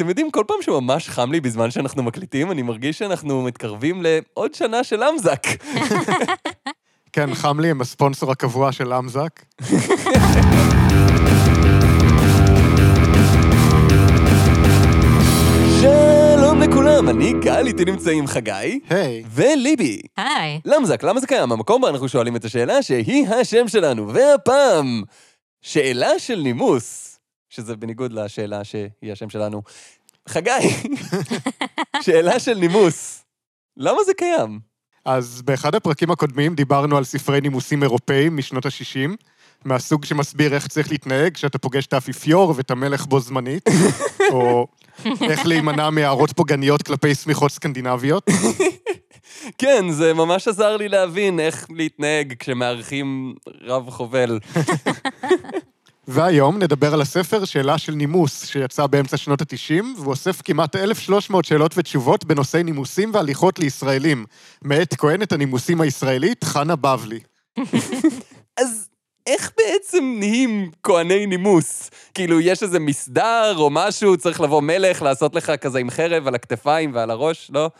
אתם יודעים, כל פעם שממש חם לי בזמן שאנחנו מקליטים, אני מרגיש שאנחנו מתקרבים לעוד שנה של אמזק. כן, חם לי עם הספונסור הקבוע של אמזק. שלום לכולם, אני גל, איתי נמצאים חגי. היי. וליבי. היי. למזק, למה זה קיים? המקום בו אנחנו שואלים את השאלה שהיא השם שלנו. והפעם, שאלה של נימוס, שזה בניגוד לשאלה שהיא השם שלנו. חגי, שאלה של נימוס, למה זה קיים? אז באחד הפרקים הקודמים דיברנו על ספרי נימוסים אירופאיים משנות ה-60, מהסוג שמסביר איך צריך להתנהג כשאתה פוגש את האפיפיור ואת המלך בו זמנית, או איך להימנע מהערות פוגעניות כלפי שמיכות סקנדינביות. כן, זה ממש עזר לי להבין איך להתנהג כשמארחים רב חובל. והיום נדבר על הספר שאלה של נימוס, שיצא באמצע שנות ה-90, והוא אוסף כמעט 1,300 שאלות ותשובות בנושאי נימוסים והליכות לישראלים, מאת כהנת הנימוסים הישראלית, חנה בבלי. אז איך בעצם נהיים כהני נימוס? כאילו, יש איזה מסדר או משהו, צריך לבוא מלך, לעשות לך כזה עם חרב על הכתפיים ועל הראש, לא?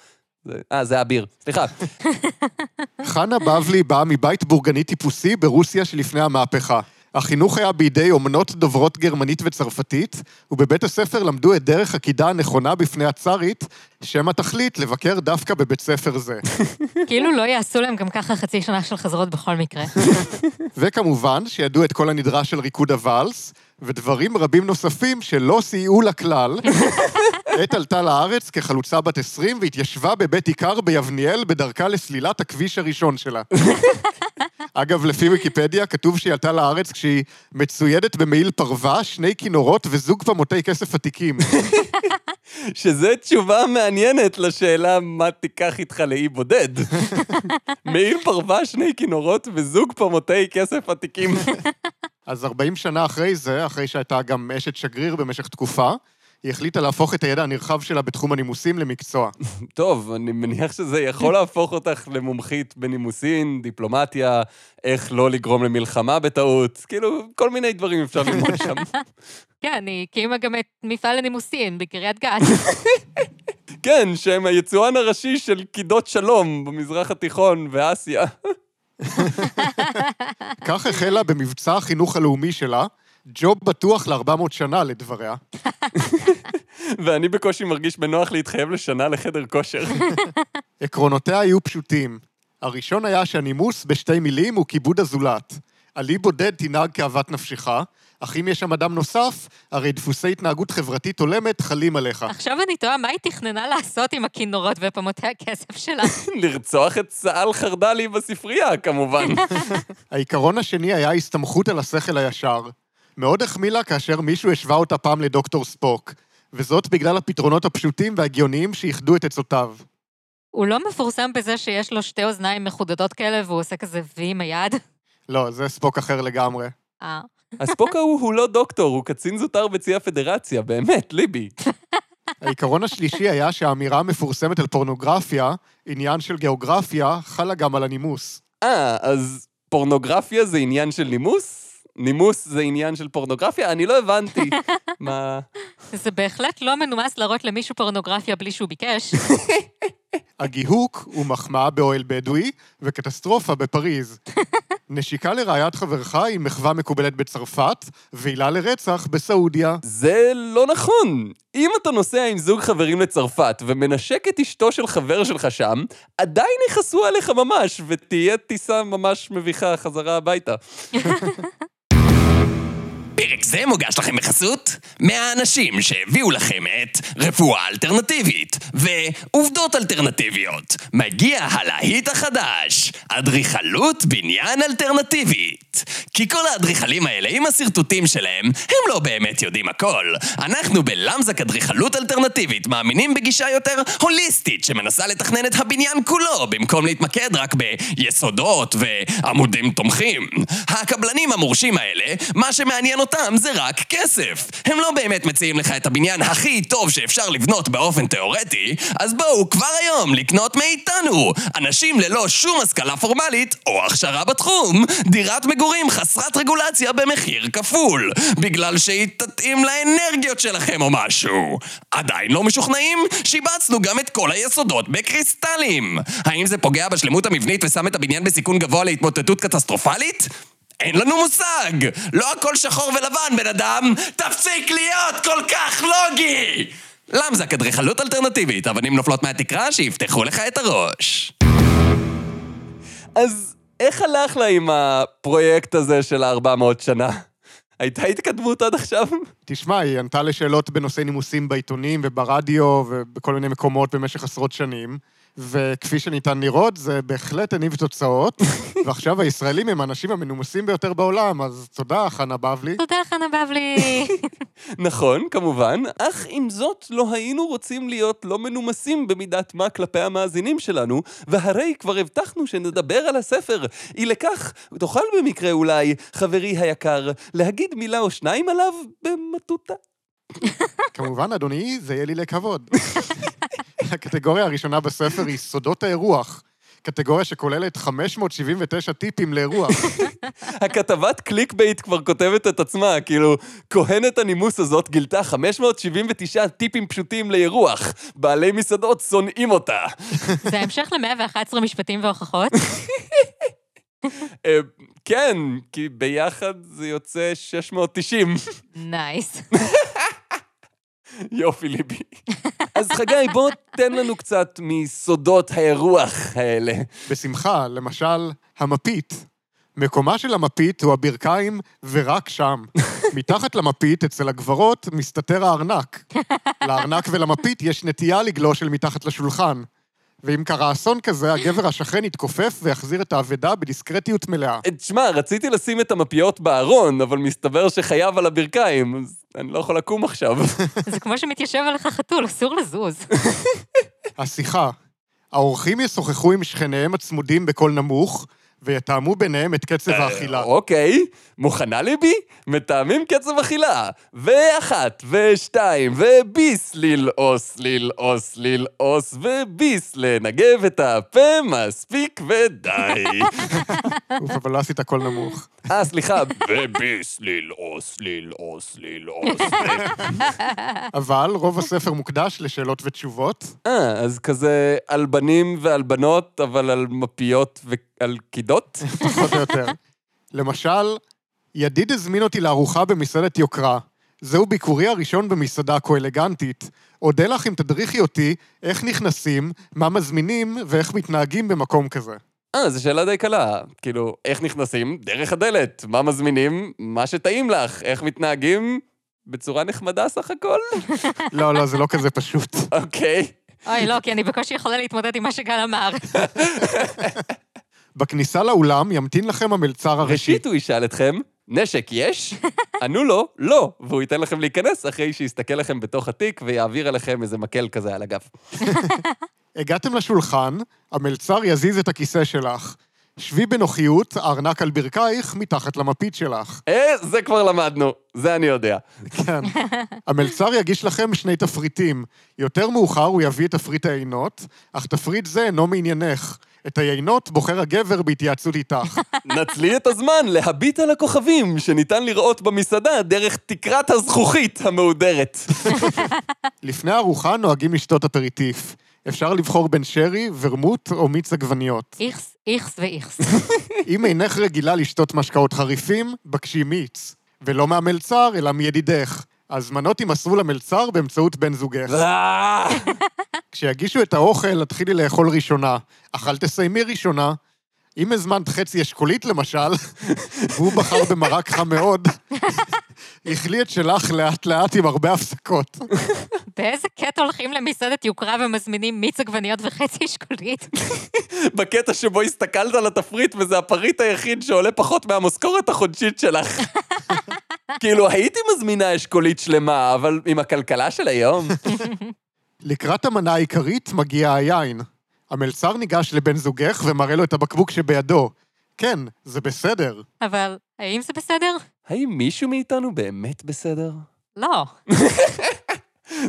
אה, זה אביר. סליחה. חנה בבלי באה מבית בורגני טיפוסי ברוסיה שלפני המהפכה. החינוך היה בידי אומנות דוברות גרמנית וצרפתית, ובבית הספר למדו את דרך הקידה הנכונה בפני הצארית, שם התכלית לבקר דווקא בבית ספר זה. כאילו לא יעשו להם גם ככה חצי שנה של חזרות בכל מקרה. וכמובן, שידעו את כל הנדרש של ריקוד הוואלס, ודברים רבים נוספים שלא סייעו לה כלל. עת עלתה לארץ כחלוצה בת 20 והתיישבה בבית עיקר ביבניאל בדרכה לסלילת הכביש הראשון שלה. אגב, לפי ויקיפדיה, כתוב שהיא עלתה לארץ כשהיא מצוידת במעיל פרווה, שני כינורות וזוג פעמותי כסף עתיקים. שזו תשובה מעניינת לשאלה מה תיקח איתך לאי בודד. מעיל פרווה, שני כינורות וזוג פמותי כסף עתיקים. אז 40 שנה אחרי זה, אחרי שהייתה גם אשת שגריר במשך תקופה, היא החליטה להפוך את הידע הנרחב שלה בתחום הנימוסים למקצוע. טוב, אני מניח שזה יכול להפוך אותך למומחית בנימוסין, דיפלומטיה, איך לא לגרום למלחמה בטעות, כאילו, כל מיני דברים אפשר ללמוד שם. כן, היא הקימה גם את מפעל הנימוסין בקריית גת. כן, שהם היצואן הראשי של קידות שלום במזרח התיכון ואסיה. כך החלה במבצע החינוך הלאומי שלה, ג'וב בטוח ל-400 שנה לדבריה. ואני בקושי מרגיש בנוח להתחייב לשנה לחדר כושר. עקרונותיה היו פשוטים. הראשון היה שהנימוס בשתי מילים הוא כיבוד הזולת. עלי בודד תנהג כאוות נפשך, אך אם יש שם אדם נוסף, הרי דפוסי התנהגות חברתית הולמת חלים עליך. עכשיו אני תוהה מה היא תכננה לעשות עם הכינורות ופמותי הכסף שלה. לרצוח את סא"ל חרדלי בספרייה, כמובן. העיקרון השני היה הסתמכות על השכל הישר. מאוד החמיא לה כאשר מישהו השווה אותה פעם לדוקטור ספוק, וזאת בגלל הפתרונות הפשוטים וההגיוניים שאיחדו את עצותיו. הוא לא מפורסם בזה שיש לו שתי אוזניים מחודדות כאלה והוא עושה כזה וי עם היד? לא, זה ספוק אחר לגמרי. אה. הספוק ההוא הוא לא דוקטור, הוא קצין זוטר בצי הפדרציה, באמת, ליבי. העיקרון השלישי היה שהאמירה המפורסמת על פורנוגרפיה, עניין של גיאוגרפיה, חלה גם על הנימוס. אה, אז פורנוגרפיה זה עניין של נימוס? נימוס זה עניין של פורנוגרפיה? אני לא הבנתי. מה... זה בהחלט לא מנומס להראות למישהו פורנוגרפיה בלי שהוא ביקש. הגיהוק הוא מחמאה באוהל בדואי וקטסטרופה בפריז. נשיקה לרעיית חברך היא מחווה מקובלת בצרפת, ועילה לרצח בסעודיה. זה לא נכון. אם אתה נוסע עם זוג חברים לצרפת ומנשק את אשתו של חבר שלך שם, עדיין יכעסו עליך ממש, ותהיה טיסה ממש מביכה חזרה הביתה. פרק זה מוגש לכם בחסות מהאנשים שהביאו לכם את רפואה אלטרנטיבית ועובדות אלטרנטיביות. מגיע הלהיט החדש, אדריכלות בניין אלטרנטיבית. כי כל האדריכלים האלה עם השרטוטים שלהם, הם לא באמת יודעים הכל. אנחנו בלמזק אדריכלות אלטרנטיבית מאמינים בגישה יותר הוליסטית שמנסה לתכנן את הבניין כולו במקום להתמקד רק ביסודות ועמודים תומכים. הקבלנים המורשים האלה, מה שמעניין אותם מבחינתם זה רק כסף. הם לא באמת מציעים לך את הבניין הכי טוב שאפשר לבנות באופן תיאורטי, אז בואו כבר היום לקנות מאיתנו, אנשים ללא שום השכלה פורמלית או הכשרה בתחום, דירת מגורים חסרת רגולציה במחיר כפול, בגלל שהיא תתאים לאנרגיות שלכם או משהו. עדיין לא משוכנעים? שיבצנו גם את כל היסודות בקריסטלים. האם זה פוגע בשלמות המבנית ושם את הבניין בסיכון גבוה להתמוטטות קטסטרופלית? אין לנו מושג! לא הכל שחור ולבן, בן אדם! תפסיק להיות כל כך לוגי! למזק אדריכלות אלטרנטיבית, אבנים נופלות מהתקרה שיפתחו לך את הראש. אז איך הלך לה עם הפרויקט הזה של ה-400 שנה? הייתה התקדמות עד עכשיו? תשמע, היא ענתה לשאלות בנושאי נימוסים בעיתונים וברדיו ובכל מיני מקומות במשך עשרות שנים, וכפי שניתן לראות, זה בהחלט הניב תוצאות, ועכשיו הישראלים הם האנשים המנומסים ביותר בעולם, אז תודה, חנה בבלי. תודה, חנה בבלי. נכון, כמובן, אך עם זאת לא היינו רוצים להיות לא מנומסים במידת מה כלפי המאזינים שלנו, והרי כבר הבטחנו שנדבר על הספר. אי לכך, תוכל במקרה אולי, חברי היקר, להגיד מילה או שניים עליו במטותא? כמובן, אדוני, זה יהיה לי לכבוד. הקטגוריה הראשונה בספר היא סודות האירוח. קטגוריה שכוללת 579 טיפים לאירוח. הכתבת clickbait כבר כותבת את עצמה, כאילו, כהנת הנימוס הזאת גילתה 579 טיפים פשוטים לאירוח. בעלי מסעדות שונאים אותה. זה המשך ל-111 משפטים והוכחות. אה, כן, כי ביחד זה יוצא 690. נייס. יופי ליבי. אז חגי, בוא תן לנו קצת מסודות האירוח האלה. בשמחה, למשל, המפית. מקומה של המפית הוא הברכיים ורק שם. מתחת למפית, אצל הגברות, מסתתר הארנק. לארנק ולמפית יש נטייה לגלוש אל מתחת לשולחן. ואם קרה אסון כזה, הגבר השכן יתכופף ויחזיר את האבדה בדיסקרטיות מלאה. תשמע, רציתי לשים את המפיות בארון, אבל מסתבר שחייב על הברכיים, אז אני לא יכול לקום עכשיו. זה כמו שמתיישב עליך חתול, אסור לזוז. השיחה. האורחים ישוחחו עם שכניהם הצמודים בקול נמוך, ויתאמו ביניהם את קצב האכילה. אוקיי, מוכנה ליבי? מתאמים קצב אכילה. ואחת, ושתיים, וביס ללעוס, ללעוס, ללעוס, וביס לנגב את הפה מספיק ודי. אוף, אבל לא עשית קול נמוך. אה, סליחה, וביס ללעוס, ללעוס, ללעוס. אבל רוב הספר מוקדש לשאלות ותשובות. אה, אז כזה על בנים ועל בנות, אבל על מפיות ועל קידות? פחות או יותר. למשל, ידיד הזמין אותי לארוחה במסעדת יוקרה. זהו ביקורי הראשון במסעדה כה-אלגנטית. אודה לך אם תדריכי אותי איך נכנסים, מה מזמינים ואיך מתנהגים במקום כזה. אה, זו שאלה די קלה. כאילו, איך נכנסים? דרך הדלת. מה מזמינים? מה שטעים לך. איך מתנהגים? בצורה נחמדה סך הכל? לא, לא, זה לא כזה פשוט. אוקיי. אוי, לא, כי אני בקושי יכולה להתמודד עם מה שגל אמר. בכניסה לאולם ימתין לכם המלצר הראשי. ראשית הוא ישאל אתכם, נשק יש? ענו לו, לא, והוא ייתן לכם להיכנס אחרי שיסתכל לכם בתוך התיק ויעביר עליכם איזה מקל כזה על הגב. הגעתם לשולחן, המלצר יזיז את הכיסא שלך. שבי בנוחיות, הארנק על ברכייך, מתחת למפית שלך. אה, זה כבר למדנו, זה אני יודע. כן. המלצר יגיש לכם שני תפריטים. יותר מאוחר הוא יביא את תפריט העינות, אך תפריט זה אינו מעניינך. את היינות בוחר הגבר בהתייעצות איתך. נצלי את הזמן להביט על הכוכבים שניתן לראות במסעדה דרך תקרת הזכוכית המהודרת. לפני הארוחה נוהגים לשתות אפריטיף. אפשר לבחור בין שרי, ורמוט או מיץ עגבניות. איכס, איכס ואיכס. אם אינך רגילה לשתות משקאות חריפים, בקשי מיץ. ולא מהמלצר, אלא מידידך. הזמנות יימסרו למלצר באמצעות בן זוגך. אה, כשיגישו את האוכל, תתחילי לאכול ראשונה, אך אל תסיימי ראשונה. אם הזמנת חצי אשכולית למשל, והוא בחר במרק חם מאוד, אכלי את שלך לאט-לאט עם הרבה הפסקות. באיזה קטע הולכים למסעדת יוקרה ומזמינים מיץ עגבניות וחצי אשכולית? בקטע שבו הסתכלת על התפריט וזה הפריט היחיד שעולה פחות מהמשכורת החודשית שלך. כאילו, הייתי מזמינה אשכולית שלמה, אבל עם הכלכלה של היום... לקראת המנה העיקרית מגיע היין. המלצר ניגש לבן זוגך ומראה לו את הבקבוק שבידו. כן, זה בסדר. אבל האם זה בסדר? האם מישהו מאיתנו באמת בסדר? לא.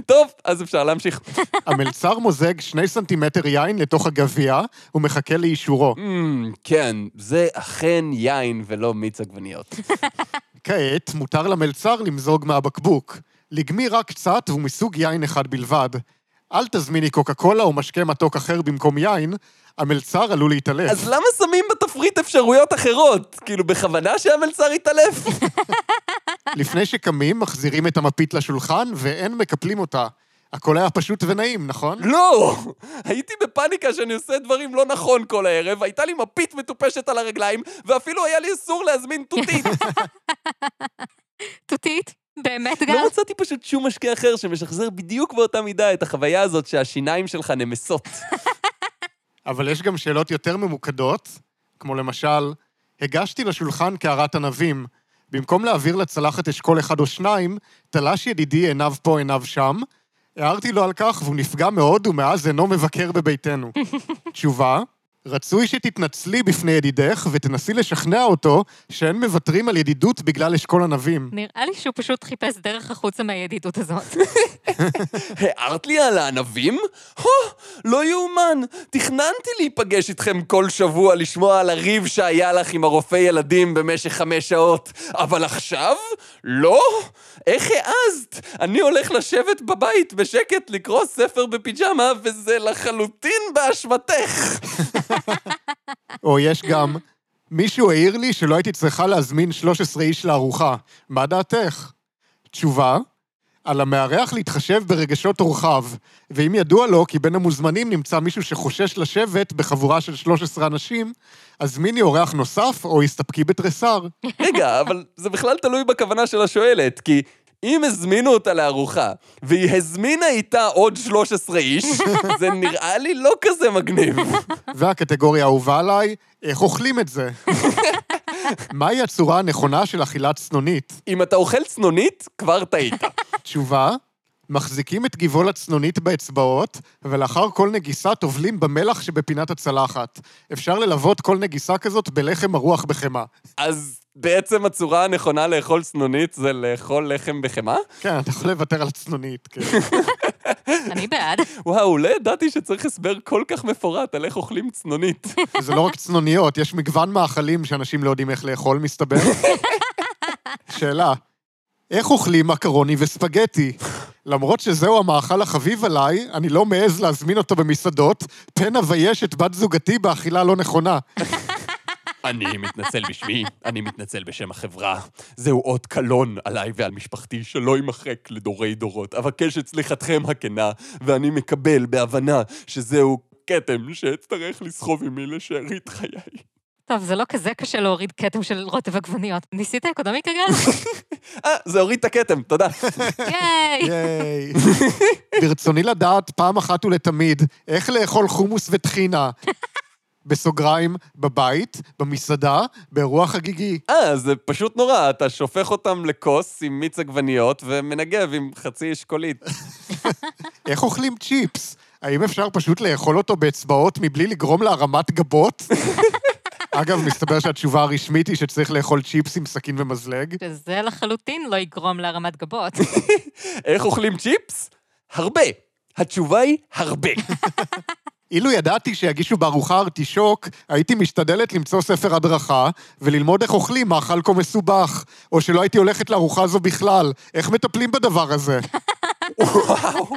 טוב, אז אפשר להמשיך. המלצר מוזג שני סנטימטר יין לתוך הגביע ומחכה לאישורו. Mm, כן, זה אכן יין ולא מיץ עגבניות. כעת מותר למלצר למזוג מהבקבוק. לגמי רק קצת ומסוג יין אחד בלבד. אל תזמיני קוקה קולה או משקה מתוק אחר במקום יין, המלצר עלול להתעלף. אז למה שמים בתפריט אפשרויות אחרות? כאילו, בכוונה שהמלצר יתעלף? לפני שקמים, מחזירים את המפית לשולחן ואין מקפלים אותה. הכל היה פשוט ונעים, נכון? לא! הייתי בפאניקה שאני עושה דברים לא נכון כל הערב, הייתה לי מפית מטופשת על הרגליים, ואפילו היה לי אסור להזמין תותית. תותית? באמת, גל? לא מצאתי פשוט שום משקה אחר שמשחזר בדיוק באותה מידה את החוויה הזאת שהשיניים שלך נמסות. אבל יש גם שאלות יותר ממוקדות, כמו למשל, הגשתי לשולחן קערת ענבים. במקום להעביר לצלחת אשכול אחד או שניים, תלש ידידי עיניו פה עיניו שם. הערתי לו על כך והוא נפגע מאוד ומאז אינו מבקר בביתנו. תשובה, רצוי שתתנצלי בפני ידידך ותנסי לשכנע אותו שאין מוותרים על ידידות בגלל אשכול ענבים. נראה לי שהוא פשוט חיפש דרך החוצה מהידידות הזאת. הערת לי על הענבים? הו, לא יאומן. תכננתי להיפגש איתכם כל שבוע לשמוע על הריב שהיה לך עם הרופא ילדים במשך חמש שעות. אבל עכשיו? לא? איך העזת? אני הולך לשבת בבית בשקט לקרוא ספר בפיג'מה, וזה לחלוטין באשמתך. או יש גם, מישהו העיר לי שלא הייתי צריכה להזמין 13 איש לארוחה. מה דעתך? תשובה, על המארח להתחשב ברגשות אורחיו, ואם ידוע לו כי בין המוזמנים נמצא מישהו שחושש לשבת בחבורה של 13 אנשים, הזמיני אורח נוסף או הסתפקי בתריסר. רגע, אבל זה בכלל תלוי בכוונה של השואלת, כי אם הזמינו אותה לארוחה, והיא הזמינה איתה עוד 13 איש, זה נראה לי לא כזה מגניב. והקטגוריה האהובה עליי, איך אוכלים את זה? מהי הצורה הנכונה של אכילת צנונית? אם אתה אוכל צנונית, כבר טעית. תשובה, מחזיקים את גבעול הצנונית באצבעות, ולאחר כל נגיסה טובלים במלח שבפינת הצלחת. אפשר ללוות כל נגיסה כזאת בלחם הרוח בחמאה. אז בעצם הצורה הנכונה לאכול צנונית זה לאכול לחם בחמאה? כן, אתה יכול לוותר על הצנונית, כן. אני בעד. וואו, לא ידעתי שצריך הסבר כל כך מפורט על איך אוכלים צנונית. זה לא רק צנוניות, יש מגוון מאכלים שאנשים לא יודעים איך לאכול, מסתבר. שאלה, איך אוכלים מקרוני וספגטי? למרות שזהו המאכל החביב עליי, אני לא מעז להזמין אותו במסעדות, פן אבייש את בת זוגתי באכילה לא נכונה. אני מתנצל בשמי, אני מתנצל בשם החברה. זהו אות קלון עליי ועל משפחתי שלא יימחק לדורי דורות. אבקש את סליחתכם הכנה, ואני מקבל בהבנה שזהו כתם שאצטרך לסחוב עמי לשארית חיי. טוב, זה לא כזה קשה להוריד כתם של רוטב עגבניות. ניסית אקונומיקה, גל? אה, זה הוריד את הכתם, תודה. ייי! ייי. ברצוני לדעת פעם אחת ולתמיד איך לאכול חומוס וטחינה. בסוגריים, בבית, במסעדה, באירוע חגיגי. אה, זה פשוט נורא, אתה שופך אותם לכוס עם מיץ עגבניות ומנגב עם חצי אשכולית. איך אוכלים צ'יפס? האם אפשר פשוט לאכול אותו באצבעות מבלי לגרום להרמת גבות? אגב, מסתבר שהתשובה הרשמית היא שצריך לאכול צ'יפס עם סכין ומזלג. שזה לחלוטין לא יגרום להרמת גבות. איך אוכלים צ'יפס? הרבה. התשובה היא הרבה. אילו ידעתי שיגישו בארוחה ארטישוק, הייתי משתדלת למצוא ספר הדרכה וללמוד איך אוכלים מאכל כה מסובך. או שלא הייתי הולכת לארוחה הזו בכלל. איך מטפלים בדבר הזה? וואו,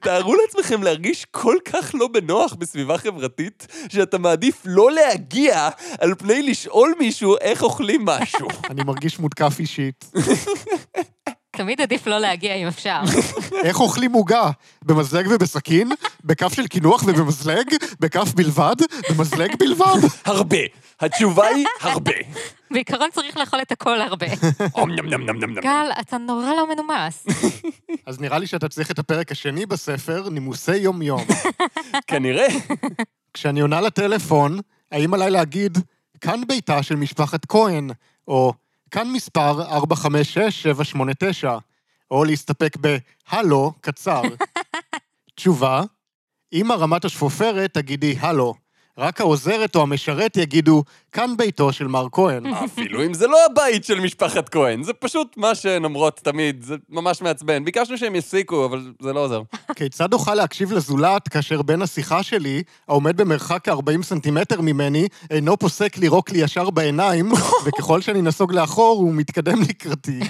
תארו לעצמכם להרגיש כל כך לא בנוח בסביבה חברתית, שאתה מעדיף לא להגיע על פני לשאול מישהו איך אוכלים משהו. אני מרגיש מותקף אישית. תמיד עדיף לא להגיע אם אפשר. איך אוכלים עוגה? במזלג ובסכין? בכף של קינוח ובמזלג? בכף בלבד? במזלג בלבד? הרבה. התשובה היא הרבה. בעיקרון צריך לאכול את הכל הרבה. אום נם נם נם נם נם. גל, אתה נורא לא מנומס. אז נראה לי שאתה צריך את הפרק השני בספר, נימוסי יום-יום. כנראה. כשאני עונה לטלפון, האם עליי להגיד, כאן ביתה של משפחת כהן, או כאן מספר 456-789, או להסתפק ב"הלו" קצר. תשובה, אם הרמת השפופרת, תגידי הלו, רק העוזרת או המשרת יגידו, כאן ביתו של מר כהן. אפילו אם זה לא הבית של משפחת כהן, זה פשוט מה שהן אומרות תמיד, זה ממש מעצבן. ביקשנו שהם יפסיקו, אבל זה לא עוזר. כיצד אוכל להקשיב לזולת כאשר בן השיחה שלי, העומד במרחק כ-40 סנטימטר ממני, אינו פוסק לירוק לי ישר בעיניים, וככל שאני נסוג לאחור, הוא מתקדם לקראתי.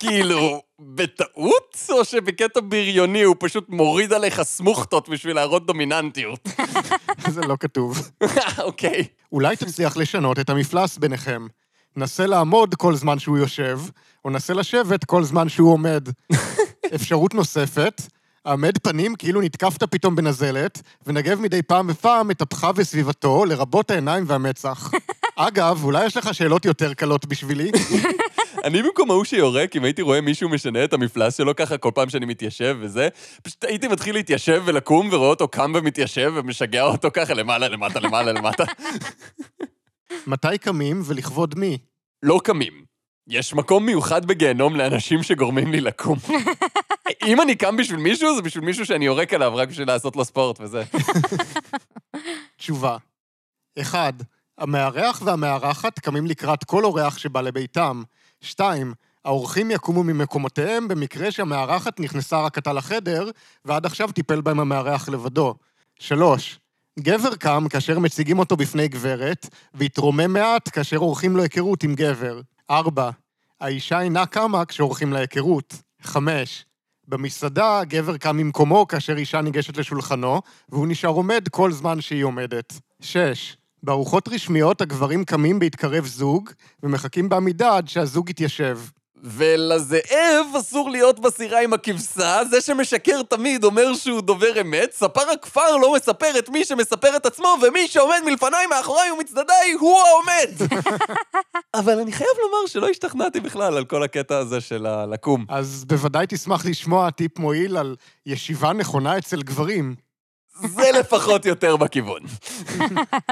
כאילו, בטעות? או שבקטע בריוני הוא פשוט מוריד עליך סמוכתות בשביל להראות דומיננטיות? זה לא כתוב. אוקיי. אולי תצליח לשנות את המפלס ביניכם. נסה לעמוד כל זמן שהוא יושב, או נסה לשבת כל זמן שהוא עומד. אפשרות נוספת, עמד פנים כאילו נתקפת פתאום בנזלת, ונגב מדי פעם בפעם את אפך וסביבתו, לרבות העיניים והמצח. אגב, אולי יש לך שאלות יותר קלות בשבילי? אני במקום ההוא שיורק, אם הייתי רואה מישהו משנה את המפלס שלו ככה כל פעם שאני מתיישב וזה, פשוט הייתי מתחיל להתיישב ולקום ורואה אותו קם ומתיישב ומשגע אותו ככה למעלה, למטה, למעלה, למטה. מתי קמים ולכבוד מי? לא קמים. יש מקום מיוחד בגיהנום לאנשים שגורמים לי לקום. אם אני קם בשביל מישהו, זה בשביל מישהו שאני יורק עליו רק בשביל לעשות לו ספורט וזה. תשובה. 1. המארח והמארחת קמים לקראת כל אורח שבא לביתם. 2. האורחים יקומו ממקומותיהם במקרה שהמארחת נכנסה רק עתה לחדר, ועד עכשיו טיפל בהם המארח לבדו. 3. גבר קם כאשר מציגים אותו בפני גברת, והתרומם מעט כאשר עורכים לו היכרות עם גבר. 4. האישה אינה קמה כשעורכים לה היכרות. 5. במסעדה, גבר קם ממקומו כאשר אישה ניגשת לשולחנו, והוא נשאר עומד כל זמן שהיא עומדת. 6. בארוחות רשמיות הגברים קמים בהתקרב זוג, ומחכים בעמידה עד שהזוג יתיישב. ולזאב אסור להיות בסירה עם הכבשה, זה שמשקר תמיד אומר שהוא דובר אמת, ספר הכפר לא מספר את מי שמספר את עצמו, ומי שעומד מלפניי, מאחוריי ומצדדיי, הוא העומד! אבל אני חייב לומר שלא השתכנעתי בכלל על כל הקטע הזה של הלקום. אז בוודאי תשמח לשמוע טיפ מועיל על ישיבה נכונה אצל גברים. זה לפחות יותר בכיוון.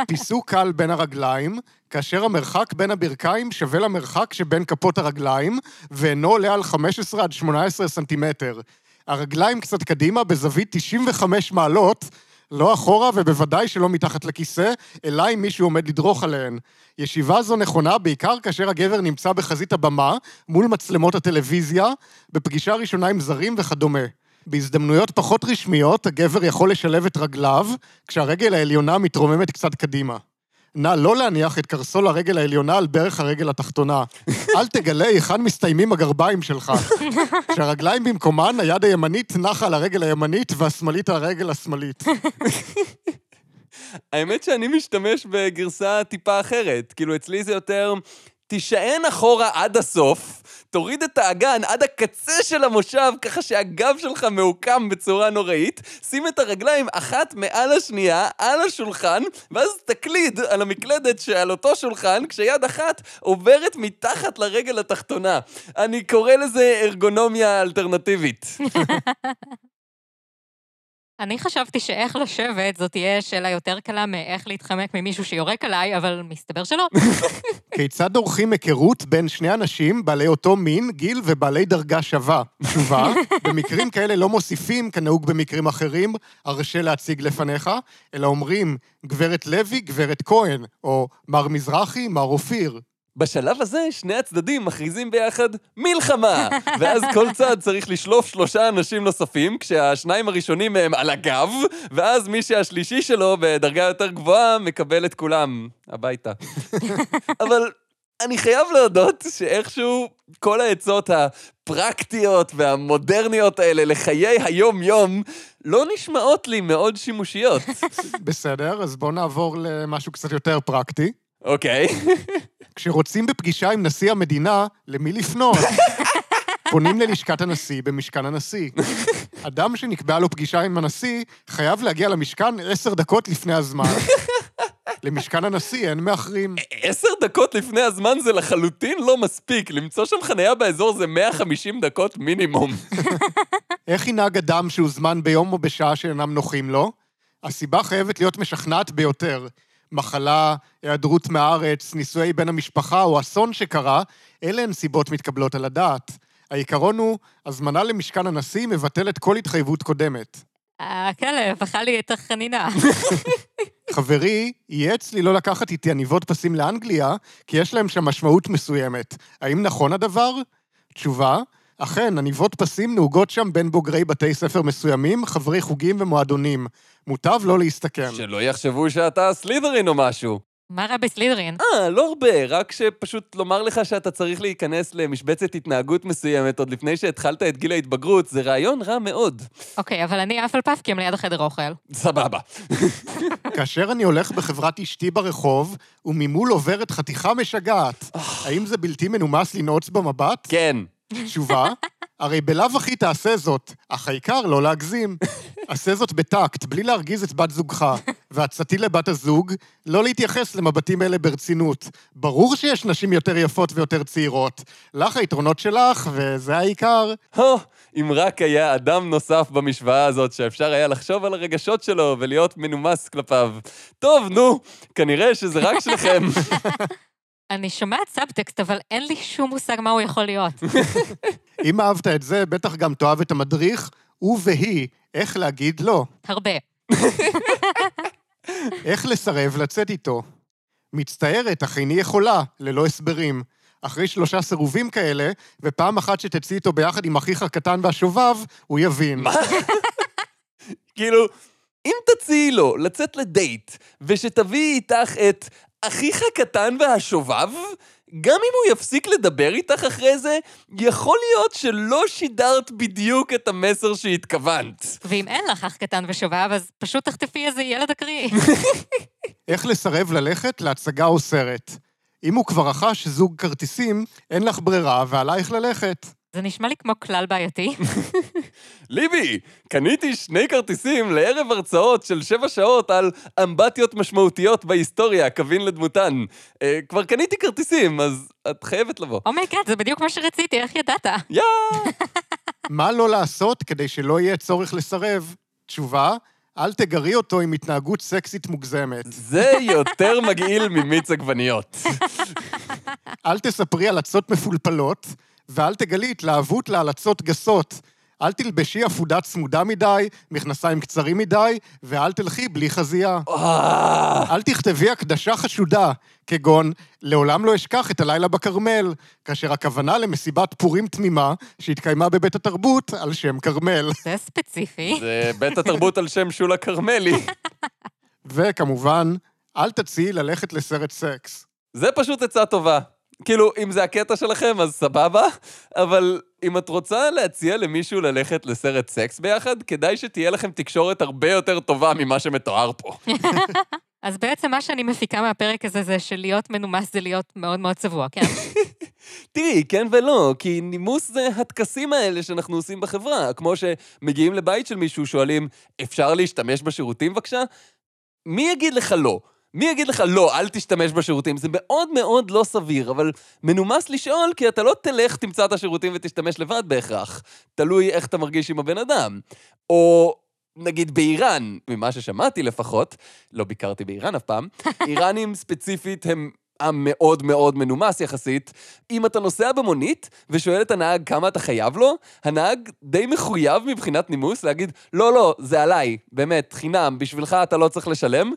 פיסוק קל בין הרגליים, כאשר המרחק בין הברכיים שווה למרחק שבין כפות הרגליים, ואינו עולה על 15 עד 18 סנטימטר. הרגליים קצת קדימה בזווית 95 מעלות, לא אחורה ובוודאי שלא מתחת לכיסא, אלא אם מישהו עומד לדרוך עליהן. ישיבה זו נכונה בעיקר כאשר הגבר נמצא בחזית הבמה, מול מצלמות הטלוויזיה, בפגישה ראשונה עם זרים וכדומה. בהזדמנויות פחות רשמיות, הגבר יכול לשלב את רגליו, כשהרגל העליונה מתרוממת קצת קדימה. נא לא להניח את קרסול הרגל העליונה על ברך הרגל התחתונה. אל תגלה היכן מסתיימים הגרביים שלך. כשהרגליים במקומן, היד הימנית נחה על הרגל הימנית והשמאלית על הרגל השמאלית. האמת שאני משתמש בגרסה טיפה אחרת. כאילו, אצלי זה יותר... תישען אחורה עד הסוף, תוריד את האגן עד הקצה של המושב, ככה שהגב שלך מעוקם בצורה נוראית, שים את הרגליים אחת מעל השנייה, על השולחן, ואז תקליד על המקלדת שעל אותו שולחן, כשיד אחת עוברת מתחת לרגל התחתונה. אני קורא לזה ארגונומיה אלטרנטיבית. אני חשבתי שאיך לשבת זאת תהיה שאלה יותר קלה מאיך להתחמק ממישהו שיורק עליי, אבל מסתבר שלא. כיצד עורכים היכרות בין שני אנשים בעלי אותו מין, גיל ובעלי דרגה שווה? תשובה, במקרים כאלה לא מוסיפים, כנהוג במקרים אחרים, הרשה להציג לפניך, אלא אומרים, גברת לוי, גברת כהן, או מר מזרחי, מר אופיר. בשלב הזה, שני הצדדים מכריזים ביחד מלחמה, ואז כל צד צריך לשלוף שלושה אנשים נוספים, כשהשניים הראשונים מהם על הגב, ואז מי שהשלישי שלו בדרגה יותר גבוהה מקבל את כולם הביתה. אבל אני חייב להודות שאיכשהו כל העצות הפרקטיות והמודרניות האלה לחיי היום-יום לא נשמעות לי מאוד שימושיות. בסדר, אז בואו נעבור למשהו קצת יותר פרקטי. אוקיי. כשרוצים בפגישה עם נשיא המדינה, למי לפנות? פונים ללשכת הנשיא במשכן הנשיא. אדם שנקבעה לו פגישה עם הנשיא, חייב להגיע למשכן עשר דקות לפני הזמן. למשכן הנשיא אין מאחרים. עשר דקות לפני הזמן זה לחלוטין לא מספיק. למצוא שם חניה באזור זה 150 דקות מינימום. איך ינהג אדם שהוזמן ביום או בשעה שאינם נוחים לו? הסיבה חייבת להיות משכנעת ביותר. מחלה, היעדרות מהארץ, נישואי בן המשפחה או אסון שקרה, אלה הן סיבות מתקבלות על הדעת. העיקרון הוא, הזמנה למשכן הנשיא מבטלת כל התחייבות קודמת. הכלב אכל לי את החנינה. חברי ייעץ לי לא לקחת איתי עניבות פסים לאנגליה, כי יש להם שם משמעות מסוימת. האם נכון הדבר? תשובה, אכן, עניבות פסים נהוגות שם בין בוגרי בתי ספר מסוימים, חברי חוגים ומועדונים. מוטב לא להסתכן. שלא יחשבו שאתה סלידרין או משהו. מה רע בסלידרין? אה, לא הרבה, רק שפשוט לומר לך שאתה צריך להיכנס למשבצת התנהגות מסוימת עוד לפני שהתחלת את גיל ההתבגרות, זה רעיון רע מאוד. אוקיי, אבל אני עף על פף כי הם ליד החדר אוכל. סבבה. כאשר אני הולך בחברת אשתי ברחוב, וממול עוברת חתיכה משגעת, האם זה בלתי מנומס לנעוץ במבט? כן. תשובה, הרי בלאו הכי תעשה זאת, אך העיקר לא להגזים. עשה זאת בטקט, בלי להרגיז את בת זוגך. ועצתי לבת הזוג, לא להתייחס למבטים אלה ברצינות. ברור שיש נשים יותר יפות ויותר צעירות. לך היתרונות שלך, וזה העיקר. הו, אם רק היה אדם נוסף במשוואה הזאת שאפשר היה לחשוב על הרגשות שלו ולהיות מנומס כלפיו. טוב, נו, כנראה שזה רק שלכם. אני שומעת סאבטקסט, אבל אין לי שום מושג מה הוא יכול להיות. אם אהבת את זה, בטח גם תאהב את המדריך, הוא והיא, איך להגיד לא. הרבה. איך לסרב לצאת איתו. מצטערת, אך איני יכולה, ללא הסברים. אחרי שלושה סירובים כאלה, ופעם אחת שתצאי איתו ביחד עם אחיך הקטן והשובב, הוא יבין. מה? כאילו, אם תציעי לו לצאת לדייט, ושתביאי איתך את אחיך הקטן והשובב, גם אם הוא יפסיק לדבר איתך אחרי זה, יכול להיות שלא שידרת בדיוק את המסר שהתכוונת. ואם אין לך אח קטן ושובב, אז פשוט תחטפי איזה ילד אקריא. איך לסרב ללכת להצגה או סרט. אם הוא כבר רכש זוג כרטיסים, אין לך ברירה ועלייך ללכת. זה נשמע לי כמו כלל בעייתי. ליבי, קניתי שני כרטיסים לערב הרצאות של שבע שעות על אמבטיות משמעותיות בהיסטוריה, קווים לדמותן. אה, כבר קניתי כרטיסים, אז את חייבת לבוא. oh my god, זה בדיוק מה שרציתי, איך ידעת? יא! מה לא לעשות כדי שלא יהיה צורך לסרב? תשובה, אל תגרי אותו עם התנהגות סקסית מוגזמת. זה יותר מגעיל ממיץ עגבניות. אל תספרי על עצות מפולפלות, ואל תגלי התלהבות להלצות גסות. אל תלבשי אפודה צמודה מדי, מכנסיים קצרים מדי, ואל תלכי בלי חזייה. אה, אל תכתבי הקדשה חשודה, כגון לעולם לא אשכח את הלילה בכרמל, כאשר הכוונה למסיבת פורים תמימה שהתקיימה בבית התרבות על שם כרמל. זה ספציפי. זה בית התרבות על שם שולה כרמלי. וכמובן, אל תציעי ללכת לסרט סקס. זה פשוט עצה טובה. כאילו, אם זה הקטע שלכם, אז סבבה, אבל אם את רוצה להציע למישהו ללכת לסרט סקס ביחד, כדאי שתהיה לכם תקשורת הרבה יותר טובה ממה שמתואר פה. אז בעצם מה שאני מפיקה מהפרק הזה זה שלהיות מנומס זה להיות מאוד מאוד צבוע, כן? תראי, כן ולא, כי נימוס זה הטקסים האלה שאנחנו עושים בחברה. כמו שמגיעים לבית של מישהו, שואלים, אפשר להשתמש בשירותים בבקשה? מי יגיד לך לא? מי יגיד לך לא, אל תשתמש בשירותים? זה מאוד מאוד לא סביר, אבל מנומס לשאול, כי אתה לא תלך, תמצא את השירותים ותשתמש לבד בהכרח. תלוי איך אתה מרגיש עם הבן אדם. או נגיד באיראן, ממה ששמעתי לפחות, לא ביקרתי באיראן אף פעם, איראנים ספציפית הם עם מאוד מאוד מנומס יחסית. אם אתה נוסע במונית ושואל את הנהג כמה אתה חייב לו, הנהג די מחויב מבחינת נימוס להגיד, לא, לא, זה עליי, באמת, חינם, בשבילך אתה לא צריך לשלם.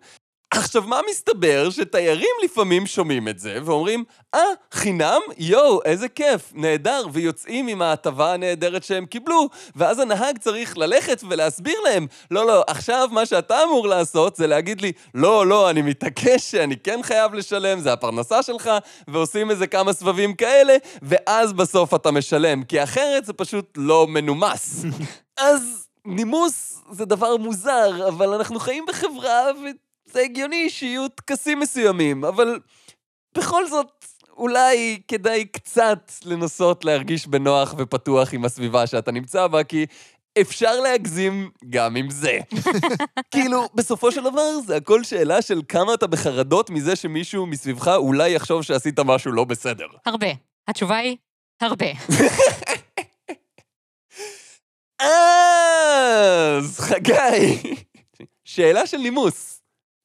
עכשיו, מה מסתבר? שתיירים לפעמים שומעים את זה ואומרים, אה, חינם? יואו, איזה כיף, נהדר, ויוצאים עם ההטבה הנהדרת שהם קיבלו, ואז הנהג צריך ללכת ולהסביר להם, לא, לא, עכשיו מה שאתה אמור לעשות זה להגיד לי, לא, לא, אני מתעקש שאני כן חייב לשלם, זה הפרנסה שלך, ועושים איזה כמה סבבים כאלה, ואז בסוף אתה משלם, כי אחרת זה פשוט לא מנומס. אז נימוס זה דבר מוזר, אבל אנחנו חיים בחברה, ו... זה הגיוני שיהיו טקסים מסוימים, אבל בכל זאת, אולי כדאי קצת לנסות להרגיש בנוח ופתוח עם הסביבה שאתה נמצא בה, כי אפשר להגזים גם עם זה. כאילו, בסופו של דבר זה הכל שאלה של כמה אתה בחרדות מזה שמישהו מסביבך אולי יחשוב שעשית משהו לא בסדר. הרבה. התשובה היא, הרבה. אז, חגי, שאלה של נימוס.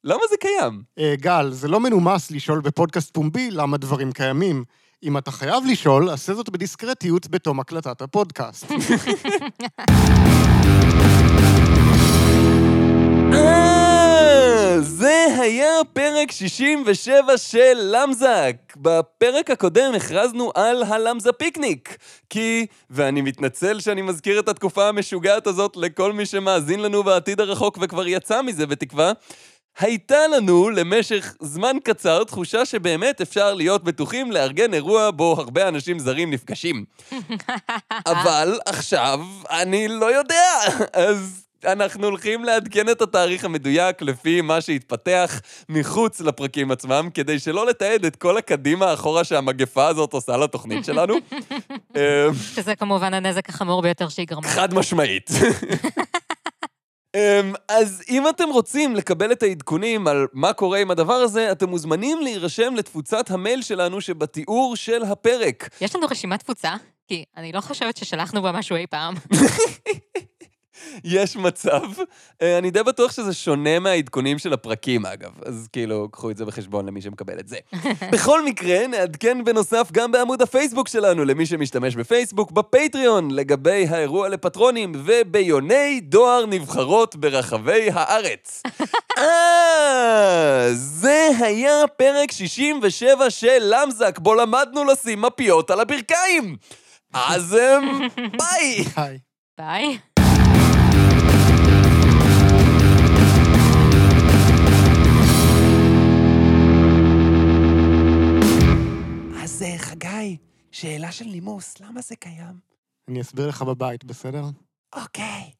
למה זה קיים? אה, גל, זה לא מנומס לשאול בפודקאסט פומבי למה דברים קיימים. אם אתה חייב לשאול, עשה זאת בדיסקרטיות בתום הקלטת הפודקאסט. אה, זה היה פרק 67 של למזק. בפרק הקודם הכרזנו על הלמזה פיקניק. כי, ואני מתנצל שאני מזכיר את התקופה המשוגעת הזאת לכל מי שמאזין לנו בעתיד הרחוק וכבר יצא מזה בתקווה, הייתה לנו למשך זמן קצר תחושה שבאמת אפשר להיות בטוחים לארגן אירוע בו הרבה אנשים זרים נפגשים. אבל עכשיו אני לא יודע, אז אנחנו הולכים לעדכן את התאריך המדויק לפי מה שהתפתח מחוץ לפרקים עצמם, כדי שלא לתעד את כל הקדימה אחורה שהמגפה הזאת עושה לתוכנית שלנו. אמ, שזה כמובן הנזק החמור ביותר שהיא גרמה. חד משמעית. אמ, אז אם אתם רוצים לקבל את העדכונים על מה קורה עם הדבר הזה, אתם מוזמנים להירשם לתפוצת המייל שלנו שבתיאור של הפרק. יש לנו רשימת תפוצה? כי אני לא חושבת ששלחנו בה משהו אי פעם. יש מצב. אה, אני די בטוח שזה שונה מהעדכונים של הפרקים, אגב. אז כאילו, קחו את זה בחשבון למי שמקבל את זה. בכל מקרה, נעדכן בנוסף גם בעמוד הפייסבוק שלנו, למי שמשתמש בפייסבוק, בפטריון, לגבי האירוע לפטרונים, וביוני דואר נבחרות ברחבי הארץ. אה, זה היה פרק 67 של למזק, בו למדנו לשים מפיות על הברכיים. אז אמ, ביי! ביי. חגי, שאלה של נימוס, למה זה קיים? אני אסביר לך בבית, בסדר? אוקיי.